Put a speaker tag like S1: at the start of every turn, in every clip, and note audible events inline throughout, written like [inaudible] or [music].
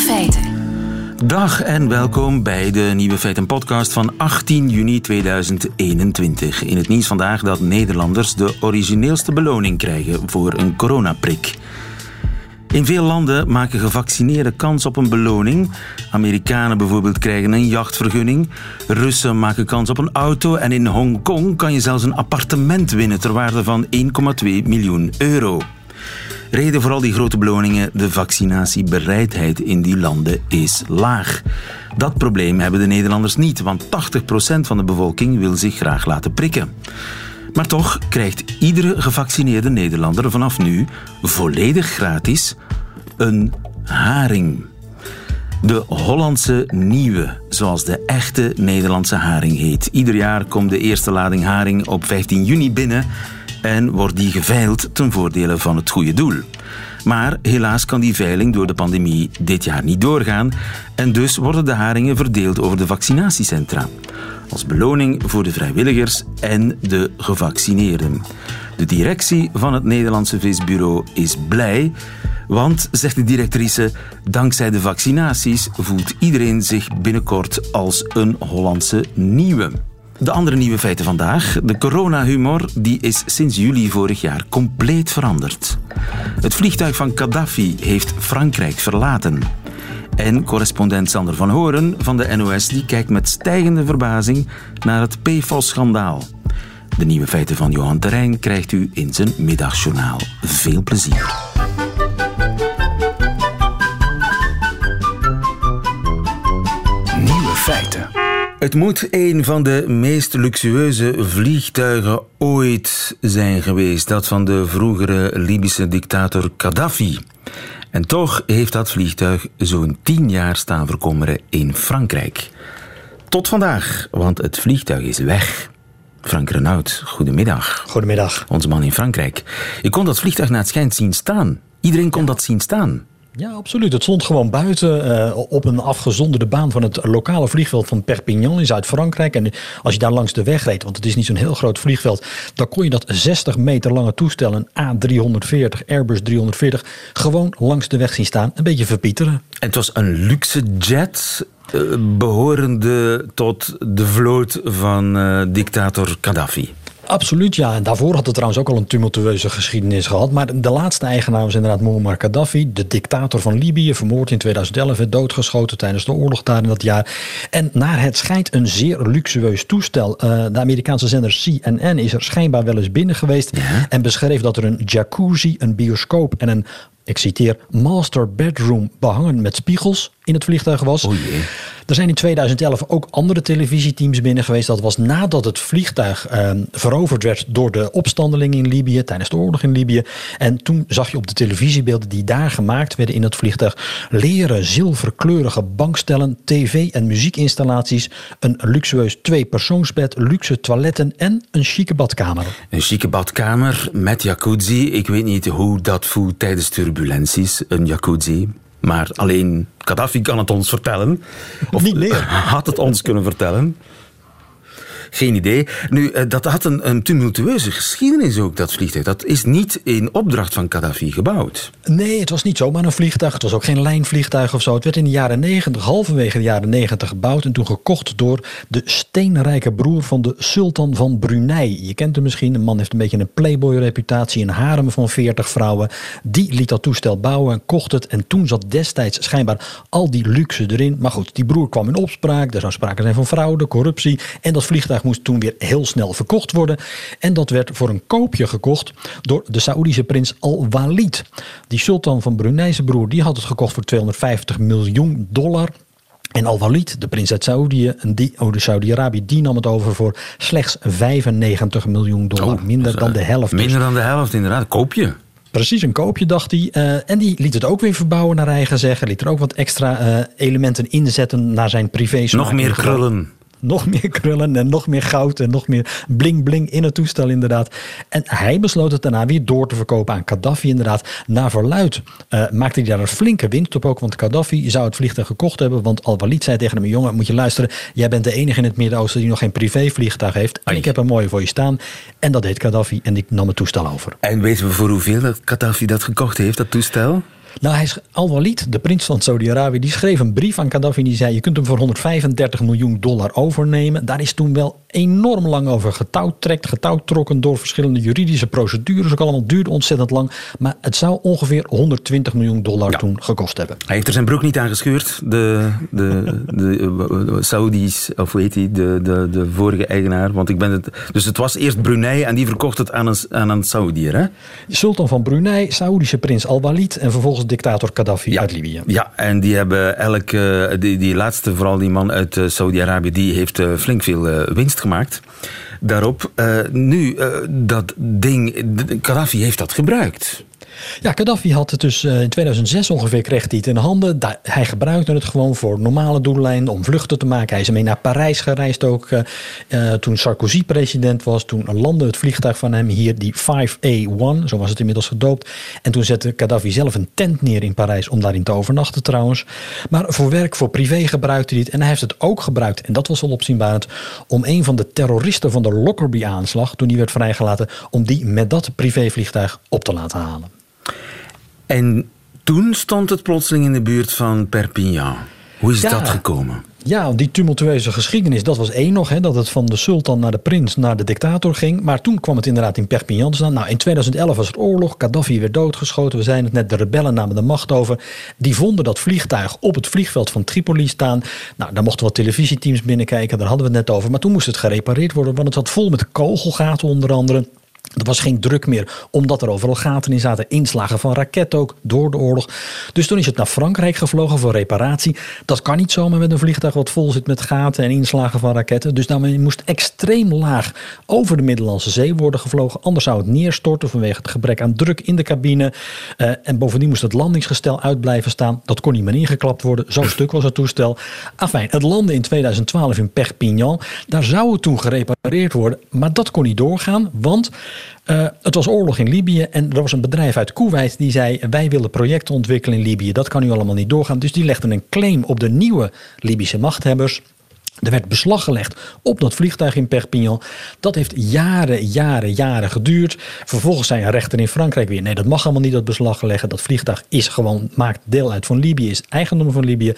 S1: Feiten.
S2: Dag en welkom bij de Nieuwe Feiten podcast van 18 juni 2021. In het nieuws vandaag dat Nederlanders de origineelste beloning krijgen voor een coronaprik. In veel landen maken gevaccineerden kans op een beloning. Amerikanen bijvoorbeeld krijgen een jachtvergunning. Russen maken kans op een auto. En in Hongkong kan je zelfs een appartement winnen ter waarde van 1,2 miljoen euro. Reden voor al die grote beloningen, de vaccinatiebereidheid in die landen is laag. Dat probleem hebben de Nederlanders niet, want 80% van de bevolking wil zich graag laten prikken. Maar toch krijgt iedere gevaccineerde Nederlander vanaf nu volledig gratis een haring. De Hollandse Nieuwe, zoals de echte Nederlandse haring heet. Ieder jaar komt de eerste lading haring op 15 juni binnen en wordt die geveild ten voordele van het goede doel. Maar helaas kan die veiling door de pandemie dit jaar niet doorgaan en dus worden de haringen verdeeld over de vaccinatiecentra. Als beloning voor de vrijwilligers en de gevaccineerden. De directie van het Nederlandse visbureau is blij, want, zegt de directrice, dankzij de vaccinaties voelt iedereen zich binnenkort als een Hollandse nieuwe. De andere nieuwe feiten vandaag. De coronahumor die is sinds juli vorig jaar compleet veranderd. Het vliegtuig van Gaddafi heeft Frankrijk verlaten. En correspondent Sander van Horen van de NOS die kijkt met stijgende verbazing naar het PFOS-schandaal. De nieuwe feiten van Johan Terrein krijgt u in zijn middagjournaal. Veel plezier. Het moet een van de meest luxueuze vliegtuigen ooit zijn geweest. Dat van de vroegere Libische dictator Gaddafi. En toch heeft dat vliegtuig zo'n tien jaar staan verkommeren in Frankrijk. Tot vandaag, want het vliegtuig is weg. Frank Renaud, goedemiddag.
S3: Goedemiddag.
S2: Onze man in Frankrijk. Je kon dat vliegtuig naar het schijnt zien staan. Iedereen kon dat zien staan.
S3: Ja, absoluut. Het stond gewoon buiten uh, op een afgezonderde baan van het lokale vliegveld van Perpignan in Zuid-Frankrijk. En als je daar langs de weg reed, want het is niet zo'n heel groot vliegveld, dan kon je dat 60 meter lange toestel, een A340, Airbus 340, gewoon langs de weg zien staan. Een beetje verpieteren. En
S2: het was een luxe jet. Uh, behorende tot de vloot van uh, dictator Gaddafi.
S3: Absoluut, ja. En daarvoor had het trouwens ook al een tumultueuze geschiedenis gehad. Maar de laatste eigenaar was inderdaad Muammar Gaddafi, de dictator van Libië, vermoord in 2011, doodgeschoten tijdens de oorlog daar in dat jaar. En naar het schijnt een zeer luxueus toestel. Uh, de Amerikaanse zender CNN is er schijnbaar wel eens binnen geweest ja. en beschreef dat er een jacuzzi, een bioscoop en een ik citeer, master bedroom behangen met spiegels in het vliegtuig was.
S2: Jee.
S3: Er zijn in 2011 ook andere televisieteams binnen geweest. Dat was nadat het vliegtuig eh, veroverd werd door de opstandelingen in Libië, tijdens de oorlog in Libië. En toen zag je op de televisiebeelden die daar gemaakt werden in het vliegtuig leren, zilverkleurige bankstellen, tv- en muziekinstallaties, een luxueus tweepersoonsbed, luxe toiletten en een chique badkamer.
S2: Een chique badkamer met jacuzzi. Ik weet niet hoe dat voelt tijdens turbulenties, een jacuzzi. Maar alleen Gaddafi kan het ons vertellen.
S3: Of niet meer.
S2: Had het ons kunnen vertellen. Geen idee. Nu, eh, dat had een, een tumultueuze geschiedenis ook, dat vliegtuig. Dat is niet in opdracht van Gaddafi gebouwd.
S3: Nee, het was niet zomaar een vliegtuig. Het was ook geen lijnvliegtuig of zo. Het werd in de jaren negentig, halverwege de jaren negentig gebouwd... en toen gekocht door de steenrijke broer van de sultan van Brunei. Je kent hem misschien. De man heeft een beetje een playboy-reputatie... een harem van veertig vrouwen. Die liet dat toestel bouwen en kocht het. En toen zat destijds schijnbaar al die luxe erin. Maar goed, die broer kwam in opspraak. Er zou sprake zijn van fraude, corruptie. En dat vliegtuig moest toen weer heel snel verkocht worden. En dat werd voor een koopje gekocht door de Saoedische prins Al-Walid. Die sultan van Brunei's broer, die had het gekocht voor 250 miljoen dollar. En Al-Walid, de prins uit Saudi, oh, Saudi-Arabië, die nam het over voor slechts 95 miljoen dollar.
S2: Oh,
S3: minder dan de helft.
S2: Minder dan de helft, inderdaad. Koopje.
S3: Precies, een koopje, dacht hij. Uh, en die liet het ook weer verbouwen naar eigen zeggen. Liet er ook wat extra uh, elementen inzetten naar zijn privé.
S2: Nog meer krullen
S3: nog meer krullen en nog meer goud en nog meer bling bling in het toestel inderdaad. En hij besloot het daarna weer door te verkopen aan Gaddafi inderdaad. Naar verluid uh, maakte hij daar een flinke winst op ook, want Gaddafi zou het vliegtuig gekocht hebben, want Al-Walid zei tegen hem, jongen moet je luisteren, jij bent de enige in het Midden-Oosten die nog geen privévliegtuig heeft en ik heb een mooie voor je staan. En dat deed Gaddafi en die nam het toestel over.
S2: En weten we voor hoeveel dat Gaddafi dat gekocht heeft, dat toestel?
S3: Nou, hij is Al-Walid, de prins van Saudi-Arabië, die schreef een brief aan Gaddafi die zei: Je kunt hem voor 135 miljoen dollar overnemen. Daar is toen wel enorm lang over getouwtrekt, getouwtrokken door verschillende juridische procedures. Ook allemaal duurde ontzettend lang. Maar het zou ongeveer 120 miljoen dollar toen gekost hebben.
S2: Hij heeft er zijn broek niet aan gescheurd. De, de, [laughs] de, Saudis, of hoe heet hij, de, de, de vorige eigenaar. Want ik ben het, dus het was eerst Brunei en die verkocht het aan een, aan een Saudi, hè?
S3: Sultan van Brunei, Saoedische prins Al-Walid en vervolgens dictator Gaddafi uit Libië.
S2: Ja, en die hebben elk, die, die laatste, vooral die man uit eh, Saudi-Arabië, die heeft eh, flink veel eh, winst gemaakt daarop. nu, dat ding, Gaddafi heeft dat gebruikt.
S3: Ja, Gaddafi had het dus in 2006 ongeveer, kreeg hij het in handen. Hij gebruikte het gewoon voor normale doeleinden, om vluchten te maken. Hij is mee naar Parijs gereisd ook toen Sarkozy president was. Toen landde het vliegtuig van hem hier, die 5A1, zo was het inmiddels gedoopt. En toen zette Gaddafi zelf een tent neer in Parijs om daarin te overnachten trouwens. Maar voor werk, voor privé gebruikte hij het. En hij heeft het ook gebruikt, en dat was wel opzienbarend, om een van de terroristen van de Lockerbie-aanslag, toen die werd vrijgelaten, om die met dat privévliegtuig op te laten halen.
S2: En toen stond het plotseling in de buurt van Perpignan. Hoe is dat gekomen?
S3: Ja, die tumultueuze geschiedenis, dat was één nog. Hè, dat het van de sultan naar de prins naar de dictator ging. Maar toen kwam het inderdaad in Perpignan te staan. Nou, in 2011 was er oorlog. Gaddafi werd doodgeschoten. We zeiden het net, de rebellen namen de macht over. Die vonden dat vliegtuig op het vliegveld van Tripoli staan. Nou, daar mochten wat televisieteams binnenkijken. Daar hadden we het net over. Maar toen moest het gerepareerd worden. Want het zat vol met kogelgaten onder andere. Er was geen druk meer, omdat er overal gaten in zaten. Inslagen van raketten ook, door de oorlog. Dus toen is het naar Frankrijk gevlogen voor reparatie. Dat kan niet zomaar met een vliegtuig wat vol zit met gaten en inslagen van raketten. Dus daarmee moest extreem laag over de Middellandse Zee worden gevlogen. Anders zou het neerstorten vanwege het gebrek aan druk in de cabine. Uh, en bovendien moest het landingsgestel uit blijven staan. Dat kon niet meer ingeklapt worden. Zo'n stuk was het toestel. Afijn, het landde in 2012 in Perpignan. Daar zou het toen gerepareerd worden. Maar dat kon niet doorgaan, want... Uh, het was oorlog in Libië en er was een bedrijf uit Kuwait die zei: Wij willen projecten ontwikkelen in Libië. Dat kan nu allemaal niet doorgaan. Dus die legden een claim op de nieuwe Libische machthebbers. Er werd beslag gelegd op dat vliegtuig in Perpignan. Dat heeft jaren, jaren, jaren geduurd. Vervolgens zei een rechter in Frankrijk weer: nee, dat mag allemaal niet dat beslag leggen. Dat vliegtuig is gewoon, maakt deel uit van Libië, is eigendom van Libië.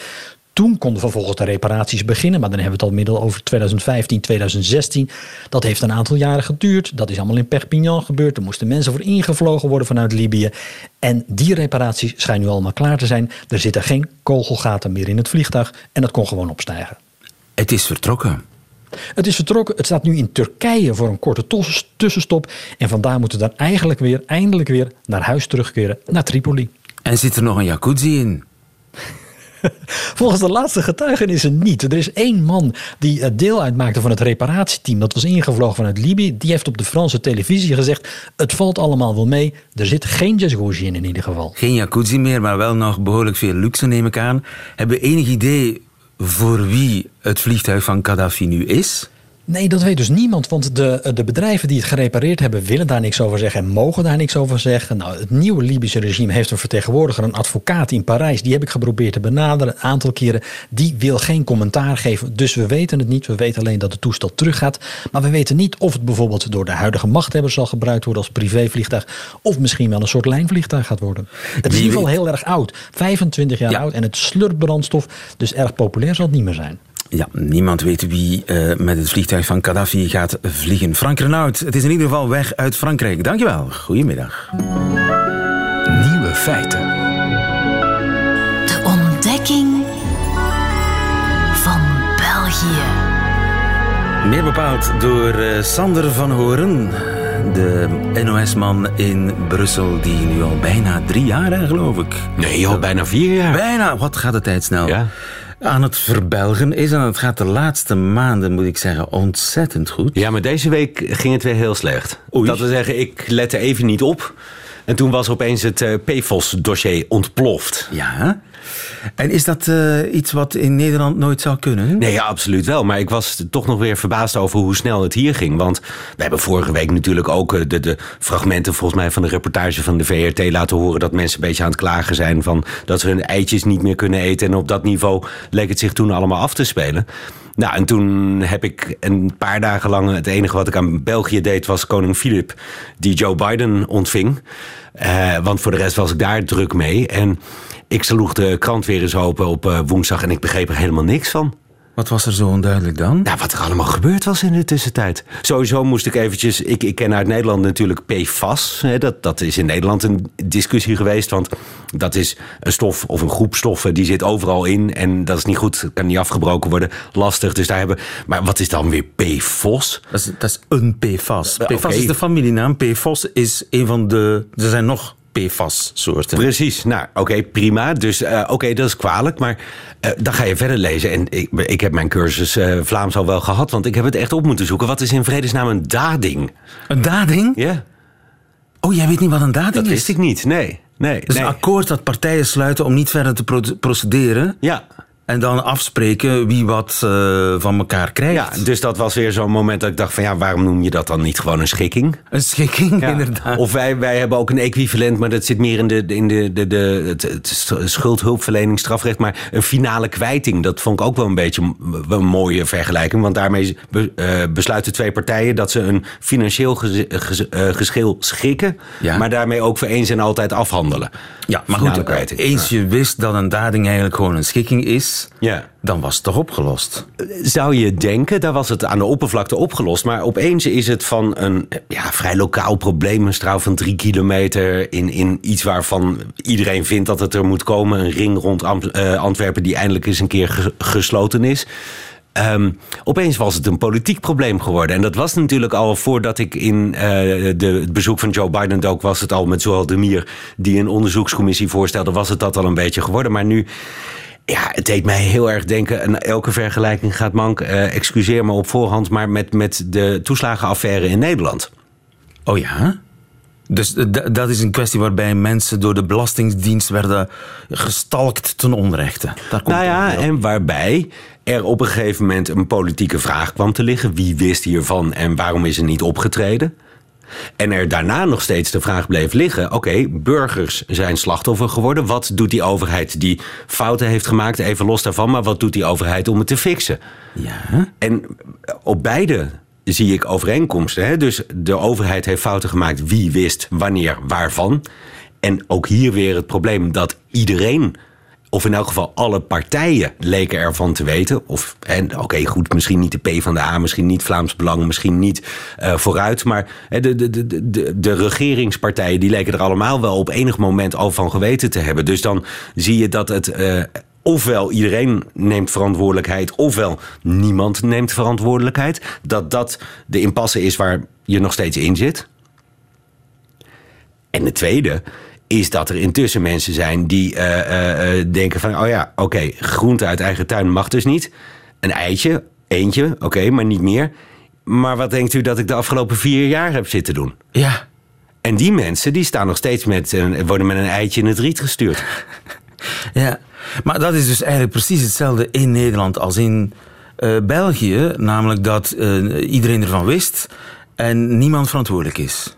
S3: Toen konden vervolgens de reparaties beginnen, maar dan hebben we het al middel over 2015, 2016. Dat heeft een aantal jaren geduurd. Dat is allemaal in Perpignan gebeurd. Er moesten mensen voor ingevlogen worden vanuit Libië. En die reparaties schijnen nu allemaal klaar te zijn. Er zitten geen kogelgaten meer in het vliegtuig en dat kon gewoon opstijgen.
S2: Het is vertrokken.
S3: Het is vertrokken. Het staat nu in Turkije voor een korte tussenstop. En vandaar moeten we dan eigenlijk weer, eindelijk weer, naar huis terugkeren, naar Tripoli.
S2: En zit er nog een jacuzzi in? [laughs]
S3: Volgens de laatste getuigenissen niet. Er is één man die eh, deel uitmaakte van het reparatieteam. Dat was ingevlogen vanuit Libië. Die heeft op de Franse televisie gezegd: Het valt allemaal wel mee. Er zit geen jacuzzi in, in ieder geval.
S2: Geen jacuzzi meer, maar wel nog behoorlijk veel luxe, neem ik aan. Hebben we enig idee voor wie het vliegtuig van Gaddafi nu is?
S3: Nee, dat weet dus niemand. Want de, de bedrijven die het gerepareerd hebben, willen daar niks over zeggen en mogen daar niks over zeggen. Nou, het nieuwe Libische regime heeft een vertegenwoordiger, een advocaat in Parijs. Die heb ik geprobeerd te benaderen een aantal keren. Die wil geen commentaar geven. Dus we weten het niet. We weten alleen dat het toestel teruggaat. Maar we weten niet of het bijvoorbeeld door de huidige machthebbers zal gebruikt worden als privévliegtuig. Of misschien wel een soort lijnvliegtuig gaat worden. Het is in ieder geval heel erg oud. 25 jaar oud en het slurpt brandstof. Dus erg populair zal het niet meer zijn.
S2: Ja, niemand weet wie uh, met het vliegtuig van Gaddafi gaat vliegen. Frank Renaud, het is in ieder geval weg uit Frankrijk. Dankjewel. Goedemiddag.
S1: Nieuwe feiten.
S4: De ontdekking van België.
S2: Meer bepaald door uh, Sander van Horen. De NOS-man in Brussel, die nu al bijna drie jaar, geloof ik.
S1: Nee, al bijna vier jaar.
S2: Bijna, wat gaat de tijd snel? Ja aan het verbelgen is. En het gaat de laatste maanden, moet ik zeggen, ontzettend goed.
S1: Ja, maar deze week ging het weer heel slecht. Dat wil zeggen, ik lette even niet op. En toen was opeens het uh, PFOS-dossier ontploft.
S2: Ja, en is dat uh, iets wat in Nederland nooit zou kunnen?
S1: Nee, ja, absoluut wel. Maar ik was toch nog weer verbaasd over hoe snel het hier ging. Want we hebben vorige week natuurlijk ook eh, de, de fragmenten volgens mij van de reportage van de VRT laten horen. Dat mensen een beetje aan het klagen zijn van dat ze hun eitjes niet meer kunnen eten. En op dat niveau leek het zich toen allemaal af te spelen. Nou, en toen heb ik een paar dagen lang... het enige wat ik aan België deed was koning Filip... die Joe Biden ontving. Uh, want voor de rest was ik daar druk mee. En ik sloeg de krant weer eens open op uh, woensdag... en ik begreep er helemaal niks van.
S2: Wat was er zo onduidelijk dan?
S1: Nou, wat er allemaal gebeurd was in de tussentijd. Sowieso moest ik eventjes... Ik, ik ken uit Nederland natuurlijk PFAS. Hè, dat, dat is in Nederland een discussie geweest. Want dat is een stof of een groep stoffen... die zit overal in. En dat is niet goed. Kan niet afgebroken worden. Lastig. Dus daar hebben... Maar wat is dan weer PFOS?
S2: Dat is, dat is een PFAS. PFAS okay. is de familienaam. PFOS is een van de... Er zijn nog PFAS-soorten.
S1: Precies. Nou, oké, prima. Dus uh, oké, dat is kwalijk. Maar uh, dan ga je verder lezen. En ik, ik heb mijn cursus uh, Vlaams al wel gehad, want ik heb het echt op moeten zoeken. Wat is in vredesnaam een dading?
S2: Een dading?
S1: Ja.
S2: Oh, jij weet niet wat een dading
S1: dat
S2: is?
S1: Dat wist ik niet, nee. nee
S2: dus
S1: nee.
S2: een akkoord dat partijen sluiten om niet verder te pro procederen?
S1: Ja.
S2: En dan afspreken wie wat uh, van elkaar krijgt.
S1: Ja, dus dat was weer zo'n moment dat ik dacht van ja, waarom noem je dat dan niet gewoon een schikking?
S2: Een schikking, ja. inderdaad.
S1: Of wij, wij hebben ook een equivalent, maar dat zit meer in de, in de, de, de, het, het schuldhulpverlening, strafrecht. Maar een finale kwijting, dat vond ik ook wel een beetje een mooie vergelijking. Want daarmee be, uh, besluiten twee partijen dat ze een financieel ges, ges, uh, geschil schikken. Ja. Maar daarmee ook voor eens en altijd afhandelen.
S2: Ja, maar finale goed, kwijting. eens je wist dat een dading eigenlijk gewoon een schikking is
S1: ja.
S2: dan was het toch opgelost?
S1: Zou je denken, daar was het aan de oppervlakte opgelost. Maar opeens is het van een ja, vrij lokaal probleem, een straal van drie kilometer... In, in iets waarvan iedereen vindt dat het er moet komen. Een ring rond uh, Antwerpen die eindelijk eens een keer gesloten is. Um, opeens was het een politiek probleem geworden. En dat was natuurlijk al voordat ik in uh, de, het bezoek van Joe Biden dook... was het al met Zoal Demir, die een onderzoekscommissie voorstelde... was het dat al een beetje geworden. Maar nu ja, het deed mij heel erg denken. En elke vergelijking gaat mank. Uh, excuseer me op voorhand, maar met, met de toeslagenaffaire in Nederland.
S2: Oh ja? Dus dat is een kwestie waarbij mensen door de Belastingdienst werden gestalkt ten onrechte.
S1: Daar komt nou ja, en waarbij er op een gegeven moment een politieke vraag kwam te liggen. Wie wist hiervan en waarom is er niet opgetreden? En er daarna nog steeds de vraag bleef liggen: oké, okay, burgers zijn slachtoffer geworden. Wat doet die overheid die fouten heeft gemaakt? Even los daarvan, maar wat doet die overheid om het te fixen?
S2: Ja.
S1: En op beide zie ik overeenkomsten. Hè? Dus de overheid heeft fouten gemaakt. Wie wist wanneer waarvan? En ook hier weer het probleem dat iedereen of in elk geval alle partijen leken ervan te weten. Of, oké, okay, goed, misschien niet de P van de A, misschien niet Vlaams Belang, misschien niet uh, vooruit. Maar de, de, de, de, de regeringspartijen die leken er allemaal wel op enig moment al van geweten te hebben. Dus dan zie je dat het. Uh, ofwel iedereen neemt verantwoordelijkheid, ofwel niemand neemt verantwoordelijkheid. Dat dat de impasse is waar je nog steeds in zit. En de tweede is dat er intussen mensen zijn die uh, uh, denken van... oh ja, oké, okay, groente uit eigen tuin mag dus niet. Een eitje, eentje, oké, okay, maar niet meer. Maar wat denkt u dat ik de afgelopen vier jaar heb zitten doen?
S2: Ja.
S1: En die mensen die staan nog steeds met... Een, worden met een eitje in het riet gestuurd. [laughs]
S2: ja, maar dat is dus eigenlijk precies hetzelfde in Nederland als in uh, België. Namelijk dat iedereen ervan wist en niemand verantwoordelijk is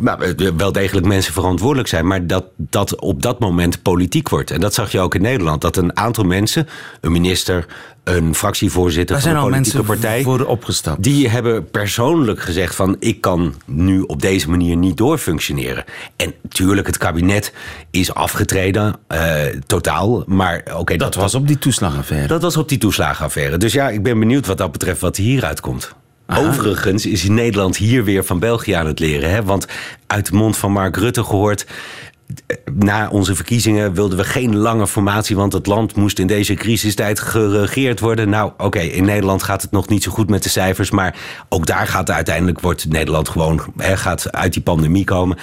S1: nou, wel degelijk mensen verantwoordelijk zijn, maar dat dat op dat moment politiek wordt. En dat zag je ook in Nederland. Dat een aantal mensen, een minister, een fractievoorzitter
S2: Daar
S1: van
S2: een
S1: politieke partij,
S2: voor opgestapt.
S1: die hebben persoonlijk gezegd van ik kan nu op deze manier niet doorfunctioneren. En tuurlijk, het kabinet is afgetreden, uh, totaal. Maar oké, okay,
S2: dat, dat was op die toeslagenaffaire.
S1: Dat was op die toeslagenaffaire. Dus ja, ik ben benieuwd wat dat betreft wat hieruit komt. Overigens is Nederland hier weer van België aan het leren. Hè? Want uit de mond van Mark Rutte gehoord na onze verkiezingen wilden we geen lange formatie, want het land moest in deze crisistijd geregeerd worden. Nou, oké, in Nederland gaat het nog niet zo goed met de cijfers, maar ook daar gaat uiteindelijk wordt Nederland gewoon hè, gaat uit die pandemie komen.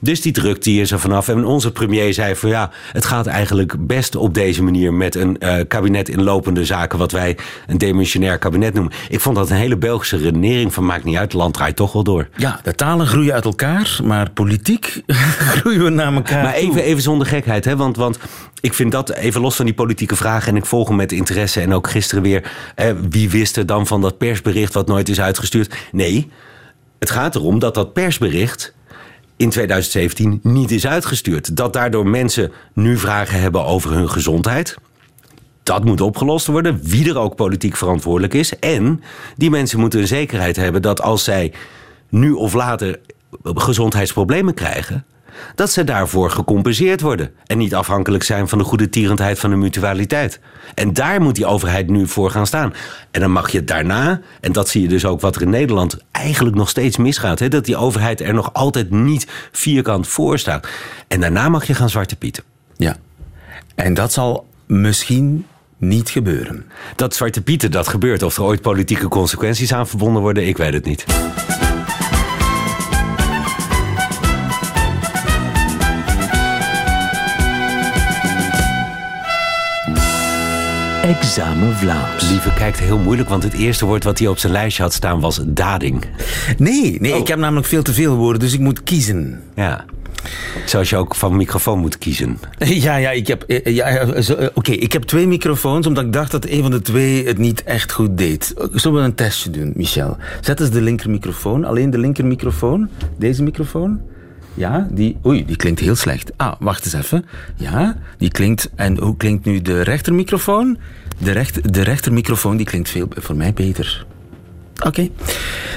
S1: Dus die druk die is er vanaf. En onze premier zei van ja, het gaat eigenlijk best op deze manier met een uh, kabinet in lopende zaken, wat wij een demissionair kabinet noemen. Ik vond dat een hele Belgische redenering van maakt niet uit, het land draait toch wel door.
S2: Ja, de talen groeien uit elkaar, maar politiek [laughs] groeien we naar
S1: Maar even, even zonder gekheid, hè? Want, want ik vind dat even los van die politieke vragen. En ik volg hem met interesse. En ook gisteren weer. Eh, wie wist er dan van dat persbericht wat nooit is uitgestuurd? Nee, het gaat erom dat dat persbericht in 2017 niet is uitgestuurd. Dat daardoor mensen nu vragen hebben over hun gezondheid. Dat moet opgelost worden, wie er ook politiek verantwoordelijk is. En die mensen moeten een zekerheid hebben dat als zij nu of later gezondheidsproblemen krijgen, dat ze daarvoor gecompenseerd worden. En niet afhankelijk zijn van de goede tierendheid van de mutualiteit. En daar moet die overheid nu voor gaan staan. En dan mag je daarna, en dat zie je dus ook wat er in Nederland eigenlijk nog steeds misgaat, hè, dat die overheid er nog altijd niet vierkant voor staat. En daarna mag je gaan zwarte pieten.
S2: Ja. En dat zal misschien niet gebeuren.
S1: Dat zwarte pieten, dat gebeurt. Of er ooit politieke consequenties aan verbonden worden, ik weet het niet.
S2: Examen Vlaams.
S1: Lieve kijkt heel moeilijk, want het eerste woord wat hij op zijn lijstje had staan was dading.
S2: Nee, nee
S1: Oh.
S2: ik heb namelijk veel te veel woorden, dus ik moet kiezen.
S1: Ja. Zoals je ook van microfoon moet kiezen. [laughs]
S2: Ja, ja, ik heb, eh, ja, zo, eh, oké, ik heb twee microfoons, omdat ik dacht dat een van de twee het niet echt goed deed. Zullen we een testje doen, Michel? Zet eens de linkermicrofoon, alleen de linkermicrofoon. Deze microfoon. Ja, die, oei, die klinkt heel slecht. Ah, wacht eens even. Ja, die klinkt, en hoe klinkt nu de rechtermicrofoon? De, recht, de rechtermicrofoon, die klinkt veel, voor mij beter. Oké,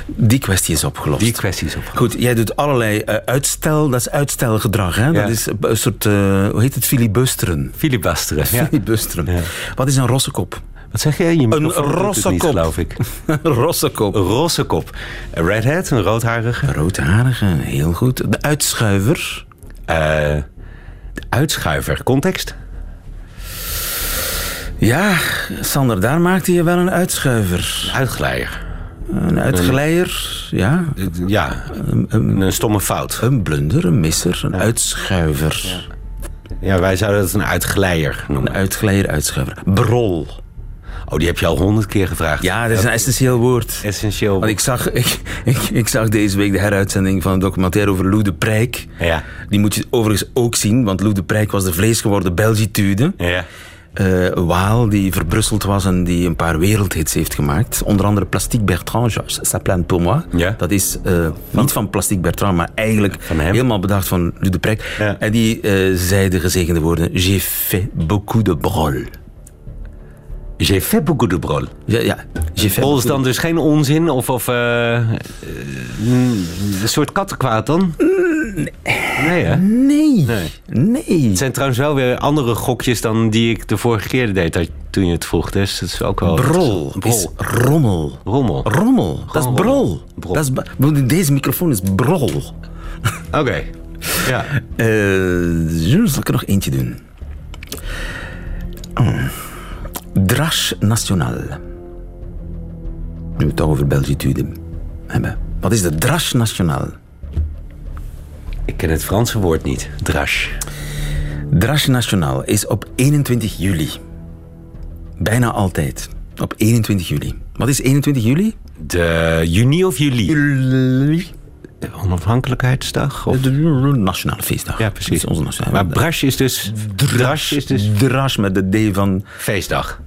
S2: die kwestie is opgelost.
S1: Die kwestie is opgelost.
S2: Goed, jij doet allerlei eh, uitstel, dat is uitstelgedrag, hè?
S1: Ja.
S2: Dat is een soort, eh, hoe heet het, filibusteren.
S1: Filibusteren. Ja.
S2: Filibusteren.
S1: Ja.
S2: Wat is een rossekop?
S1: Wat zeg je? Je het
S2: rosse
S1: niet,
S2: kop.
S1: geloof ik. [laughs]
S2: een rossekop.
S1: Een rosse kop. Een redhead, een roodharige.
S2: Roodharige, heel goed. De uitschuiver.
S1: Eh, de uitschuiver. Context?
S2: Ja, Sander, daar maakte je wel een uitschuiver.
S1: Uitglijder.
S2: Een uitgeleier, ja.
S1: Ja, een, een stomme fout.
S2: Een blunder, een misser, een uitschuiver.
S1: Ja, wij zouden het een uitglijder
S2: Een
S1: noemen.
S2: uitgeleier, uitschuiver. Brol.
S1: Oh, die heb je al honderd keer gevraagd.
S2: Ja, dat is een essentieel woord.
S1: Essentieel.
S2: Want ik zag, [laughs] ik, ik, ik zag deze week de heruitzending van een documentaire over Lou de Prijk.
S1: Ja.
S2: Die moet je overigens ook zien, want Lou de Prijk was de vleesgeworden Belgitude.
S1: Ja.
S2: Eh, Waal die verbrusseld was en die een paar wereldhits heeft gemaakt. Onder andere Plastique Bertrand, Georges Saplin pour moi.
S1: Ja.
S2: Dat is eh, niet van Plastique Bertrand, maar eigenlijk
S1: Van
S2: helemaal bedacht van Lou de Prijk.
S1: Ja.
S2: En die eh, zei de gezegende woorden: J'ai fait beaucoup de brol.
S1: J'ai fait beaucoup de brol.
S2: Ja, ja. J'ai fait
S1: Brol is dan dus geen onzin of, of eh, eh, een soort kattenkwaad dan? Nee, hè?
S2: de- Nee.
S1: Nee.
S2: Nee.
S1: Het zijn trouwens wel weer andere gokjes dan die ik de vorige keer deed dat- toen je het vroeg. Dus dat is ook wel...
S2: Brol
S1: Brol.
S2: is rommel.
S1: Rommel.
S2: Rommel. Dat is brol.
S1: Brol.
S2: Dat is, deze microfoon is brol.
S1: Oké. Ja.
S2: Eh, zal ik er nog eentje doen? Oh. Drache National. Nu we het toch over Belgitude hebben. Wat is de Drache National?
S1: Ik ken het Franse woord niet. Drache.
S2: Drache National is op 21 juli. Bijna altijd. Op 21 juli. Wat is 21 juli?
S1: De juni of juli?
S2: Juli.
S1: De onafhankelijkheidsdag? Of?
S2: De nationale feestdag.
S1: Ja, precies.
S2: Onze nationale
S1: Maar Brache is dus... Drache is dus
S2: Drache met de D van...
S1: feestdag.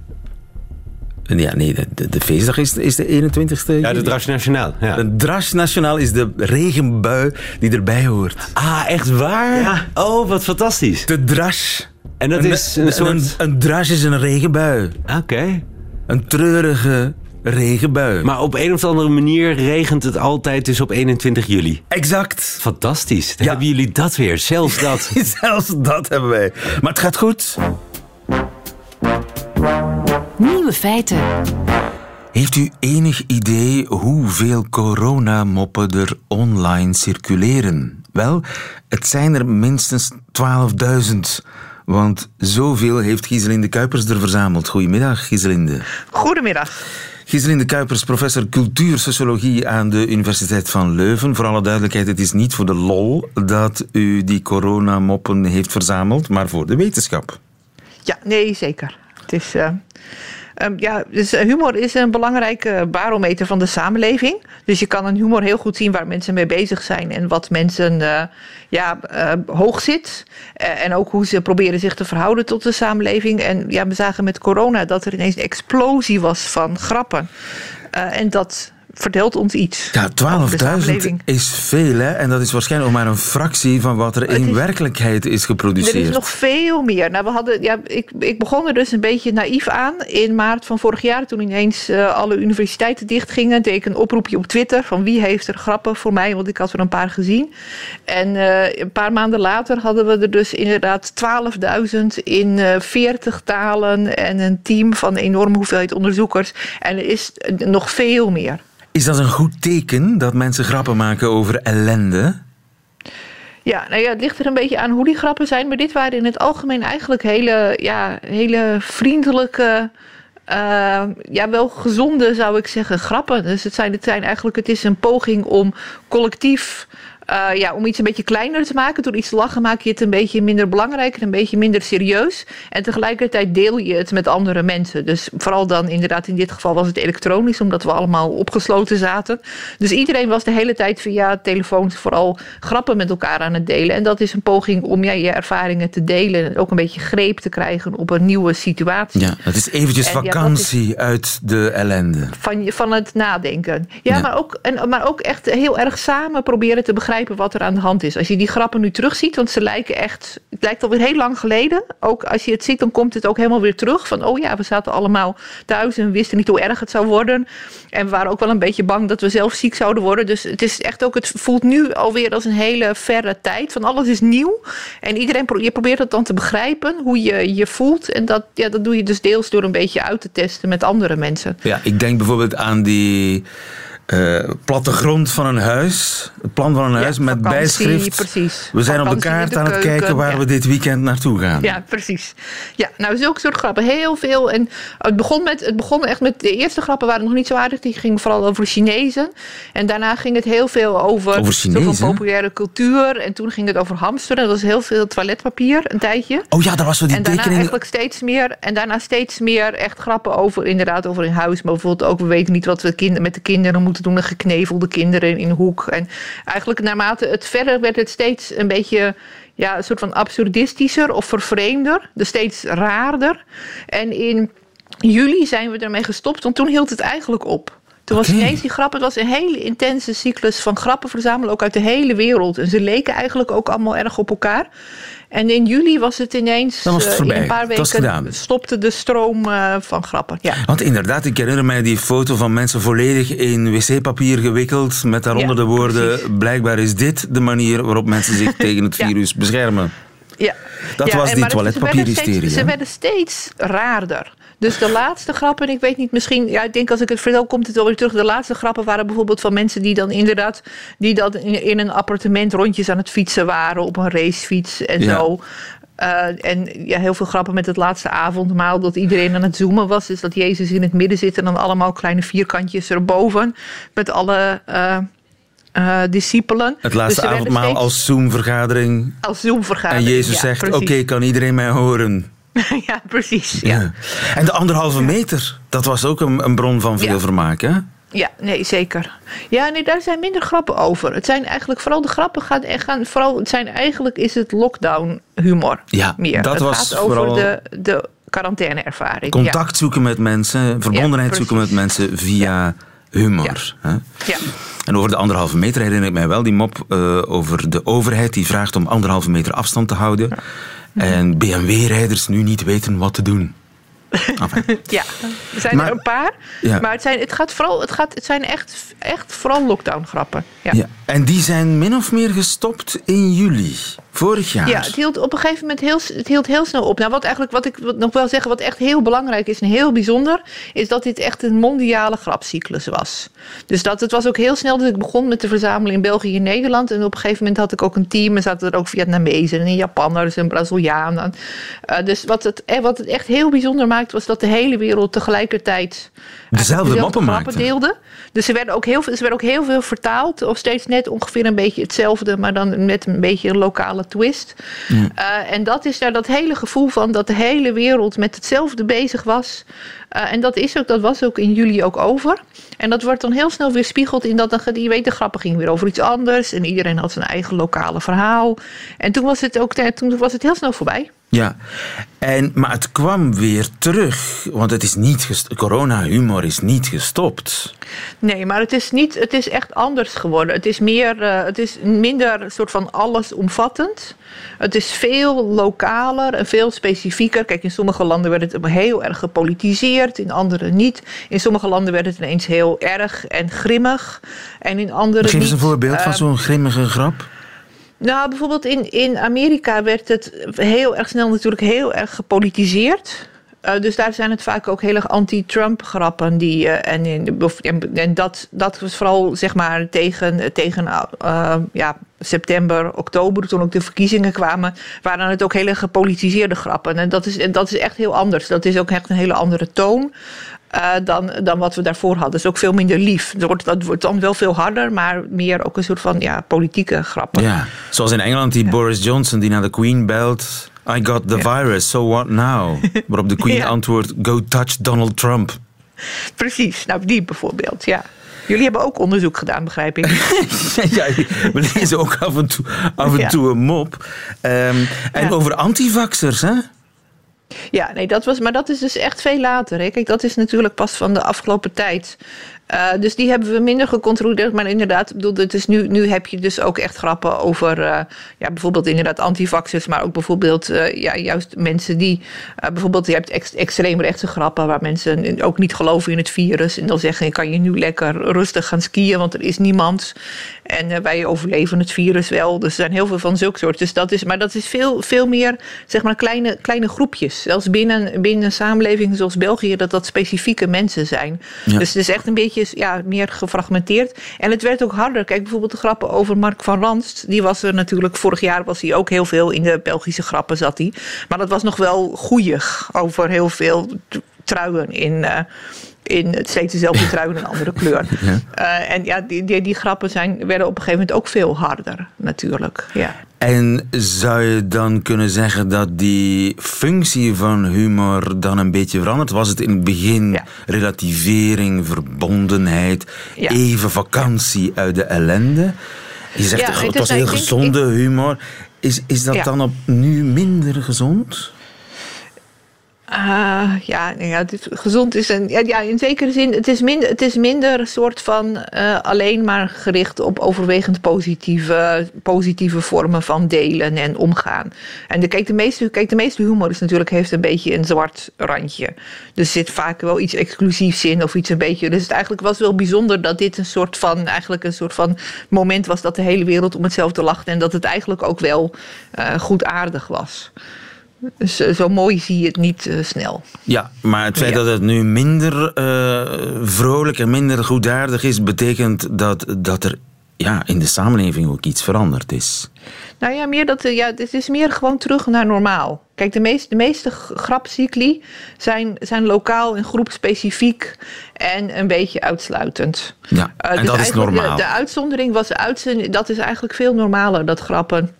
S2: Ja, nee, de, de, feestdag is, is de 21ste.
S1: Ja, de Drache Nationaal. Ja.
S2: De Drache Nationaal is de regenbui die erbij hoort.
S1: Ah, echt waar?
S2: Ja.
S1: Oh, wat fantastisch.
S2: De Drache.
S1: En dat is een soort...
S2: Een, een is een regenbui.
S1: Oké.
S2: Een treurige regenbui.
S1: Maar op een of andere manier regent het altijd dus op 21 juli.
S2: Exact.
S1: Fantastisch. Dan
S2: Ja.
S1: hebben jullie dat weer. Zelfs dat. [laughs]
S2: Zelfs dat hebben wij. Maar het gaat goed.
S4: Nieuwe feiten.
S2: Heeft u enig idee hoeveel coronamoppen er online circuleren? Wel, het zijn er minstens 12.000. Want zoveel heeft Giselinde Kuipers er verzameld. Goedemiddag, Giselinde.
S5: Goedemiddag.
S2: Giselinde Kuipers, professor cultuursociologie aan de Universiteit van Leuven. Voor alle duidelijkheid, het is niet voor de lol dat u die coronamoppen heeft verzameld, maar voor de wetenschap.
S5: Ja, nee, zeker. Het is, eh, ehm, ja, dus eh, humor is een belangrijke barometer van de samenleving. Dus je kan aan humor heel goed zien waar mensen mee bezig zijn en wat mensen eh, ja, hoog zit. En ook hoe ze proberen zich te verhouden tot de samenleving. En ja, we zagen met corona dat er ineens een explosie was van grappen. En dat vertelt ons iets.
S2: Ja,
S5: over de
S2: 12.000
S5: samenleving.
S2: is veel, hè? En dat is waarschijnlijk nog maar een fractie van wat er in
S5: is-
S2: werkelijkheid is
S5: Er
S2: geproduceerd.
S5: is nog veel meer. Nou, we hadden, ja, ik, ik begon er dus een beetje naïef aan in maart van vorig jaar. Toen ineens eh, alle universiteiten dichtgingen. Deed ik een oproepje op Twitter van wie heeft er grappen voor mij. Want ik had er een paar gezien. En eh, een paar maanden later hadden we er dus inderdaad 12.000 in eh 40 talen. En een team van een enorme hoeveelheid onderzoekers. En er is nog veel meer.
S2: Is dat een goed teken dat mensen grappen maken over ellende?
S5: Ja, nou ja, het ligt er een beetje aan hoe die grappen zijn. Maar dit waren in het algemeen eigenlijk hele, ja, hele vriendelijke. eh, ja, wel gezonde zou ik zeggen, grappen. Dus het zijn, het zijn eigenlijk, het is een poging om collectief. Eh, ja, om iets een beetje kleiner te maken. Door iets te lachen maak je het een beetje minder belangrijk en een beetje minder serieus. En tegelijkertijd deel je het met andere mensen. Dus vooral dan inderdaad in dit geval was het elektronisch, omdat we allemaal opgesloten zaten. Dus iedereen was de hele tijd via telefoons vooral grappen met elkaar aan het delen. En dat is een poging om ja, je ervaringen te delen. En ook een beetje greep te krijgen op een nieuwe situatie.
S2: Ja, het is eventjes
S5: En ja, dat
S2: vakantie uit de ellende.
S5: Van, van het nadenken. Ja,
S2: Ja.
S5: Maar, ook, en, maar ook echt heel erg samen proberen te begrijpen wat er aan de hand is. Als je die grappen nu terugziet, want ze lijken echt. Het lijkt alweer heel lang geleden. Ook als je het ziet, dan komt het ook helemaal weer terug. Van oh ja, we zaten allemaal thuis en wisten niet hoe erg het zou worden. En we waren ook wel een beetje bang dat we zelf ziek zouden worden. Dus het is echt ook, het voelt nu alweer als een hele verre tijd. Van alles is nieuw. En iedereen, je probeert het dan te begrijpen, hoe je je voelt. En dat, ja, dat doe je dus deels door een beetje uit te testen met andere mensen.
S2: Ja, ik denk bijvoorbeeld aan die eh, plattegrond van een huis. Het plan van een huis met
S5: vakantie,
S2: bijschrift.
S5: precies.
S2: We zijn op de kaart
S5: de
S2: aan het kijken waar
S5: ja.
S2: we dit weekend naartoe gaan.
S5: Ja, precies. Ja, nou, zulke soort grappen. Heel veel. En het begon, met, het begon echt met... De eerste grappen waren nog niet zo aardig. Die gingen vooral over Chinezen. En daarna ging het heel veel over...
S2: Over
S5: populaire cultuur. En toen ging het over hamsteren. Dat was heel veel toiletpapier, een tijdje.
S2: Oh ja, daar was zo die
S5: en daarna
S2: tekening.
S5: eigenlijk steeds meer... En daarna steeds meer echt grappen over... Inderdaad, over in huis. Maar bijvoorbeeld ook... We weten niet wat we kind- met de kinderen moeten doen. De geknevelde kinderen in hoek. En eigenlijk naarmate het verder werd het steeds een beetje ja, een soort van absurdistischer of vervreemder. Dus steeds raarder. En in juli zijn we ermee gestopt, want toen hield het eigenlijk op. Toen was ineens die grap, het was een hele intense cyclus van grappen verzamelen, ook uit de hele wereld. En ze leken eigenlijk ook allemaal erg op elkaar. En in juli was het ineens,
S2: Dan was het
S5: eh,
S2: voorbij.
S5: in een paar weken
S2: gedaan.
S5: stopte de stroom eh, van grappen. Ja.
S2: Want inderdaad, ik herinner mij die foto van mensen volledig in wc-papier gewikkeld. Met daaronder
S5: Ja,
S2: de woorden:
S5: precies.
S2: blijkbaar is dit de manier waarop mensen zich [laughs] tegen het
S5: Ja.
S2: virus beschermen.
S5: Ja.
S2: Dat
S5: Ja,
S2: was die toiletpapierhysterie?
S5: Ze werden steeds raarder. Dus de laatste grappen, ik weet niet, misschien, ja, ik denk als ik het vertel, komt het wel weer terug. De laatste grappen waren bijvoorbeeld van mensen die dan inderdaad, die dan in, in een appartement rondjes aan het fietsen waren op een racefiets en
S2: Ja.
S5: zo. Eh, en ja, heel veel grappen met het laatste avondmaal, dat iedereen aan het zoomen was. Dus dat Jezus in het midden zit en dan allemaal kleine vierkantjes erboven. Met alle eh, eh, discipelen.
S2: Het
S5: Dus
S2: laatste
S5: werden
S2: avondmaal
S5: steeds
S2: als Zoom-vergadering.
S5: als Zoom-vergadering.
S2: En Jezus
S5: ja,
S2: zegt: Oké, kan iedereen mij horen? [laughs]
S5: ja, precies. Ja.
S2: Ja. En de anderhalve meter, dat was ook een, een bron van veel
S5: Ja.
S2: vermaak, hè?
S5: Ja, nee, zeker. Ja, nee, daar zijn minder grappen over. Het zijn eigenlijk vooral de grappen gaan, en gaan vooral, het zijn eigenlijk is het lockdown humor.
S2: Ja,
S5: meer.
S2: dat
S5: het
S2: was
S5: gaat over
S2: vooral-
S5: de, de quarantaine-ervaring.
S2: Contact zoeken met mensen, verbondenheid zoeken met mensen via humor. Hè?
S5: Ja.
S2: En over de anderhalve meter herinner ik mij wel die mop eh, over de overheid die vraagt om anderhalve meter afstand te houden. En BMW-rijders nu niet weten wat te doen. [laughs] Enfin,
S5: Ja, er zijn
S2: Maar-
S5: er een paar.
S2: Ja.
S5: Maar het zijn, het gaat vooral, het gaat, het zijn echt, echt vooral lockdown-grappen. Ja.
S2: ja. En die zijn min of meer gestopt in juli, vorig jaar.
S5: Ja, het hield op een gegeven moment heel, het hield heel snel op. Nou, wat eigenlijk, wat ik nog wel zeggen, wat echt heel belangrijk is en heel bijzonder, is dat dit echt een mondiale grapcyclus was. Dus dat het was ook heel snel dat ik begon met te verzamelen in België en Nederland. En op een gegeven moment had ik ook een team en zaten er ook Vietnamezen en Japanners en Brazilianen. Eh, dus wat het, eh, wat het echt heel bijzonder maakte, was dat de hele wereld tegelijkertijd eigenlijk
S2: moppen
S5: grappen
S2: maakte.
S5: deelde. Dus er werden ook heel veel, er werd ook heel veel vertaald, of steeds net ongeveer een beetje hetzelfde, maar dan met een beetje een twist. Eh, en dat is daar dat hele gevoel van dat de hele wereld met hetzelfde bezig was. Eh, en dat, is ook, dat was ook in juli ook over. En dat wordt dan heel snel weer spiegeld in dat, dan, je weet, de grappen gingen weer over iets anders. En iedereen had zijn eigen lokale verhaal. En toen was het ook toen was het heel snel voorbij.
S2: Ja, en, maar het kwam weer terug, want het is niet corona-humor is niet gestopt.
S5: Nee, maar het is, niet, het is echt anders geworden. Het is, meer, eh, het is minder soort van allesomvattend. Het is veel lokaler en veel specifieker. Kijk, in sommige landen werd het heel erg gepolitiseerd, in andere niet. In sommige landen werd het ineens heel erg en grimmig. En in andere
S2: Geef eens een voorbeeld van
S5: Eh,
S2: zo'n grimmige grap.
S5: Nou, bijvoorbeeld in, in Amerika werd het heel erg snel natuurlijk heel erg gepolitiseerd. Eh, dus daar zijn het vaak ook heel erg anti-Trump grappen. Die, eh, en in, en dat, dat was vooral zeg maar tegen, tegen eh, ja, september, oktober, toen ook de verkiezingen kwamen, waren het ook hele gepolitiseerde grappen. En dat is, en dat is echt heel anders. Dat is ook echt een hele andere toon. Eh, dan, dan wat we daarvoor hadden. Dus ook veel minder lief. Het wordt, dat wordt dan wel veel harder, maar meer ook een soort van ja, politieke grappen.
S2: Ja, zoals in Engeland die Boris Johnson die naar de Queen belt. I got the virus, so what now? Waarop de Queen [laughs]
S5: Ja.
S2: antwoordt, go touch Donald Trump.
S5: Precies, nou die bijvoorbeeld, ja. Jullie hebben ook onderzoek gedaan, begrijp ik. [laughs]
S2: ja, we lezen ook af en toe, af en toe een mop. Ehm, en over antivaxers, hè?
S5: Ja, nee, dat was, maar dat is dus echt veel later. Hè. Kijk, dat is natuurlijk pas van de afgelopen tijd. Eh, dus die hebben we minder gecontroleerd. Maar inderdaad, bedoel, het is nu, nu heb je dus ook echt grappen over eh, ja, bijvoorbeeld inderdaad antivaxers. Maar ook bijvoorbeeld eh, ja, juist mensen die... bijvoorbeeld, je hebt ex, extreemrechtse grappen waar mensen ook niet geloven in het virus. En dan zeggen, kan je nu lekker rustig gaan skiën, want er is niemand. En wij overleven het virus wel. Dus er zijn heel veel van zulke soort. Dus dat is, maar dat is veel, veel meer, zeg maar, kleine, kleine groepjes. Zelfs binnen, binnen een samenleving zoals België, dat dat specifieke mensen zijn.
S2: Ja.
S5: Dus het is echt een beetje ja, meer gefragmenteerd. En het werd ook harder. Kijk, bijvoorbeeld de grappen over Mark van Ranst. Die was er natuurlijk, vorig jaar was hij ook heel veel in de Belgische grappen zat hij. Maar dat was nog wel goeieig over heel veel truien in... eh, in het steeds dezelfde trui in een andere kleur. [laughs] Eh, en ja, die, die, die grappen zijn, werden op een gegeven moment ook veel harder, natuurlijk. Ja.
S2: En zou je dan kunnen zeggen dat die functie van humor dan een beetje verandert? Was het in het begin
S5: Ja.
S2: relativering, verbondenheid,
S5: Ja.
S2: even vakantie uit de ellende? Je zegt
S5: Ja,
S2: het,
S5: het
S2: was heel gezonde humor. Is, is dat dan op nu minder gezond?
S5: Ah, ja, ja, gezond is een. Ja, ja, in zekere zin, het is minder, het is minder een soort van eh, alleen maar gericht op overwegend positieve, positieve vormen van delen en omgaan. En de, kijk, de meeste, kijk, de meeste humor is natuurlijk, heeft een beetje een zwart randje. Dus zit vaak wel iets exclusiefs in of iets een beetje. Dus het eigenlijk was wel bijzonder dat dit een soort van, eigenlijk een soort van moment was dat de hele wereld om hetzelfde lachte. En dat het eigenlijk ook wel eh goed aardig was. Eh, zo mooi zie je het niet eh, snel.
S2: Ja, maar het feit
S5: Ja.
S2: dat het nu minder eh, vrolijk en minder goedaardig is, betekent dat, dat er ja, in de samenleving ook iets veranderd is.
S5: Nou ja, meer dat, eh, ja, het is meer gewoon terug naar normaal. Kijk, de meeste, de meeste grapcycli zijn, zijn lokaal en groepspecifiek en een beetje uitsluitend.
S2: Ja, en
S5: dus
S2: dat is normaal.
S5: De, de uitzondering was de uitzending, dat is eigenlijk veel normaler, dat grappen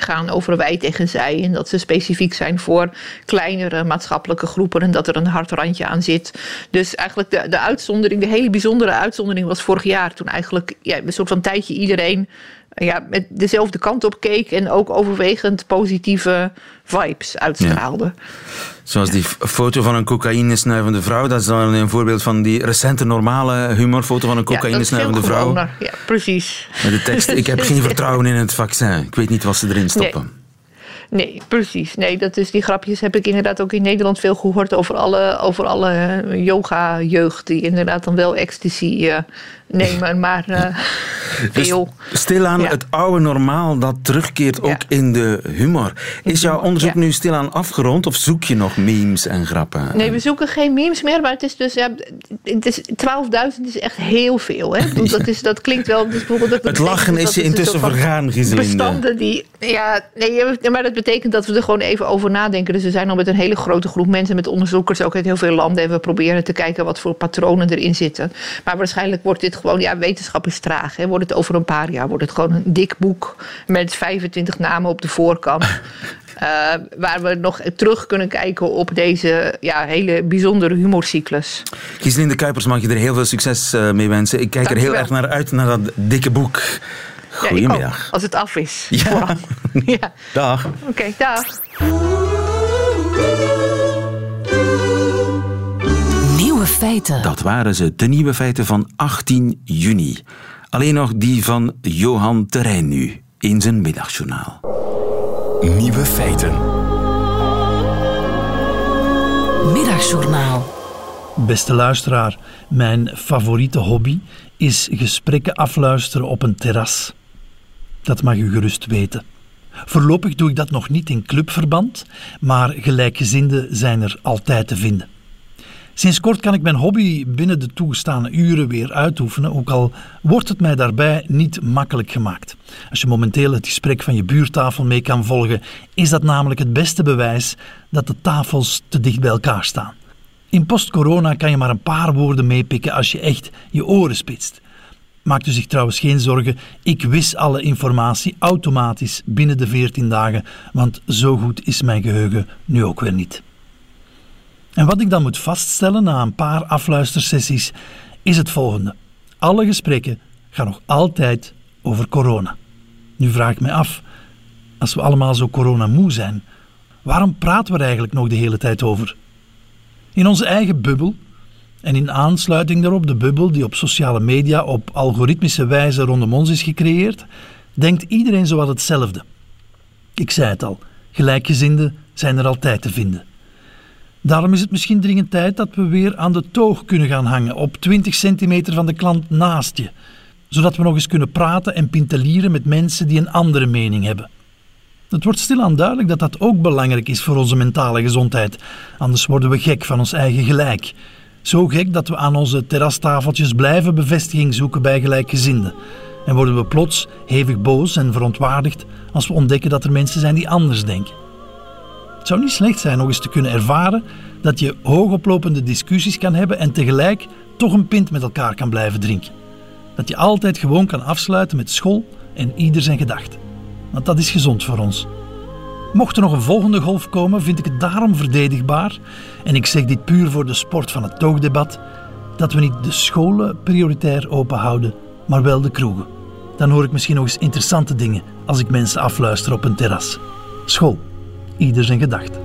S5: gaan over wij tegen zij. En dat ze specifiek zijn voor kleinere maatschappelijke groepen en dat er een hard randje aan zit. Dus eigenlijk de, de uitzondering, de hele bijzondere uitzondering was vorig jaar. Toen eigenlijk ja, een soort van tijdje iedereen ja, met dezelfde kant op keek en ook overwegend positieve vibes uitstraalde.
S2: Zoals die foto van een cocaïne-snuivende vrouw. Dat is dan een voorbeeld van die recente normale humorfoto van een
S5: Ja,
S2: cocaïne-snuivende vrouw.
S5: Ja, precies.
S2: Met de tekst, ik heb geen [laughs] vertrouwen in het vaccin. Ik weet niet wat ze erin stoppen.
S5: Nee, precies. Nee, dat is, die grapjes heb ik inderdaad ook in Nederland veel gehoord over alle, over alle eh, yoga-jeugd die inderdaad dan wel ecstasy eh, nemen, maar eh, [laughs]
S2: Dus
S5: veel.
S2: stilaan
S5: Ja.
S2: het oude normaal dat terugkeert ook
S5: Ja.
S2: in de humor. Is jouw onderzoek
S5: ja.
S2: nu stilaan afgerond of zoek je nog memes en grappen?
S5: Nee, we zoeken geen memes meer, maar het is dus, ja, het is 12.000 is echt heel veel. Hè? [laughs] Dat, is, dat klinkt wel. Dus bijvoorbeeld dat
S2: het lachen
S5: dus
S2: is je intussen vergaan, Giselinde.
S5: Bestanden die. Ja, nee, maar dat betekent dat we er gewoon even over nadenken. Dus we zijn al met een hele grote groep mensen, met onderzoekers ook uit heel veel landen. En we proberen te kijken wat voor patronen erin zitten. Maar waarschijnlijk wordt dit gewoon, ja, wetenschap is traag. Hè. Wordt het over een paar jaar, wordt het gewoon een dik boek met 25 namen op de voorkant. [laughs] Eh, waar we nog terug kunnen kijken op deze ja, hele bijzondere humorcyclus.
S2: Giselinde Kuipers, mag je er heel veel succes eh, mee wensen. Ik kijk er heel erg naar uit, naar dat dikke boek. Goedemiddag.
S5: als het af is.
S2: Ja. [laughs] Dag.
S5: Oké, dag.
S4: Nieuwe feiten.
S2: Dat waren ze, de nieuwe feiten van 18 juni. Alleen nog die van Johan Terrein nu, in zijn middagjournaal.
S6: Nieuwe feiten.
S4: Middagjournaal.
S7: Beste luisteraar, mijn favoriete hobby is gesprekken afluisteren op een terras. Dat mag u gerust weten. Voorlopig doe ik dat nog niet in clubverband, maar gelijkgezinden zijn er altijd te vinden. Sinds kort kan ik mijn hobby binnen de toegestane uren weer uitoefenen, ook al wordt het mij daarbij niet makkelijk gemaakt. Als je momenteel het gesprek van je buurtafel mee kan volgen, is dat namelijk het beste bewijs dat de tafels te dicht bij elkaar staan. In post-corona kan je maar een paar woorden meepikken als je echt je oren spitst. Maakt u zich trouwens geen zorgen, ik wis alle informatie automatisch binnen de 14 dagen, want zo goed is mijn geheugen nu ook weer niet. En wat ik dan moet vaststellen na een paar afluistersessies is het volgende. Alle gesprekken gaan nog altijd over corona. Nu vraag ik mij af, als we allemaal zo coronamoe zijn, waarom praten we er eigenlijk nog de hele tijd over? In onze eigen bubbel en in aansluiting daarop de bubbel die op sociale media op algoritmische wijze rondom ons is gecreëerd, denkt iedereen zowat hetzelfde. Ik zei het al, gelijkgezinden zijn er altijd te vinden. Daarom is het misschien dringend tijd dat we weer aan de toog kunnen gaan hangen op 20 centimeter van de klant naast je, zodat we nog eens kunnen praten en pintelieren met mensen die een andere mening hebben. Het wordt stilaan duidelijk dat dat ook belangrijk is voor onze mentale gezondheid, anders worden we gek van ons eigen gelijk. Zo gek dat we aan onze terrastafeltjes blijven bevestiging zoeken bij gelijkgezinden. En worden we plots hevig boos en verontwaardigd als we ontdekken dat er mensen zijn die anders denken. Het zou niet slecht zijn nog eens te kunnen ervaren dat je hoogoplopende discussies kan hebben en tegelijk toch een pint met elkaar kan blijven drinken. Dat je altijd gewoon kan afsluiten met school en ieder zijn gedachten. Want dat is gezond voor ons. Mocht er nog een volgende golf komen, vind ik het daarom verdedigbaar, en ik zeg dit puur voor de sport van het toogdebat, dat we niet de scholen prioritair open houden, maar wel de kroegen. Dan hoor ik misschien nog eens interessante dingen als ik mensen afluister op een terras. School ieder zijn gedacht.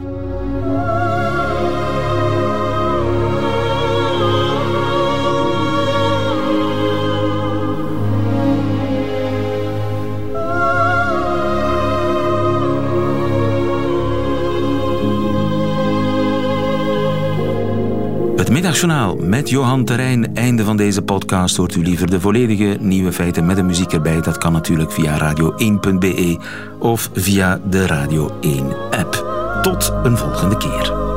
S2: Middagjournaal met Johan Terrein. Einde van deze podcast. Hoort u liever de volledige nieuwe feiten met de muziek erbij? Dat kan natuurlijk via radio1.be of via de Radio 1 app. Tot een volgende keer.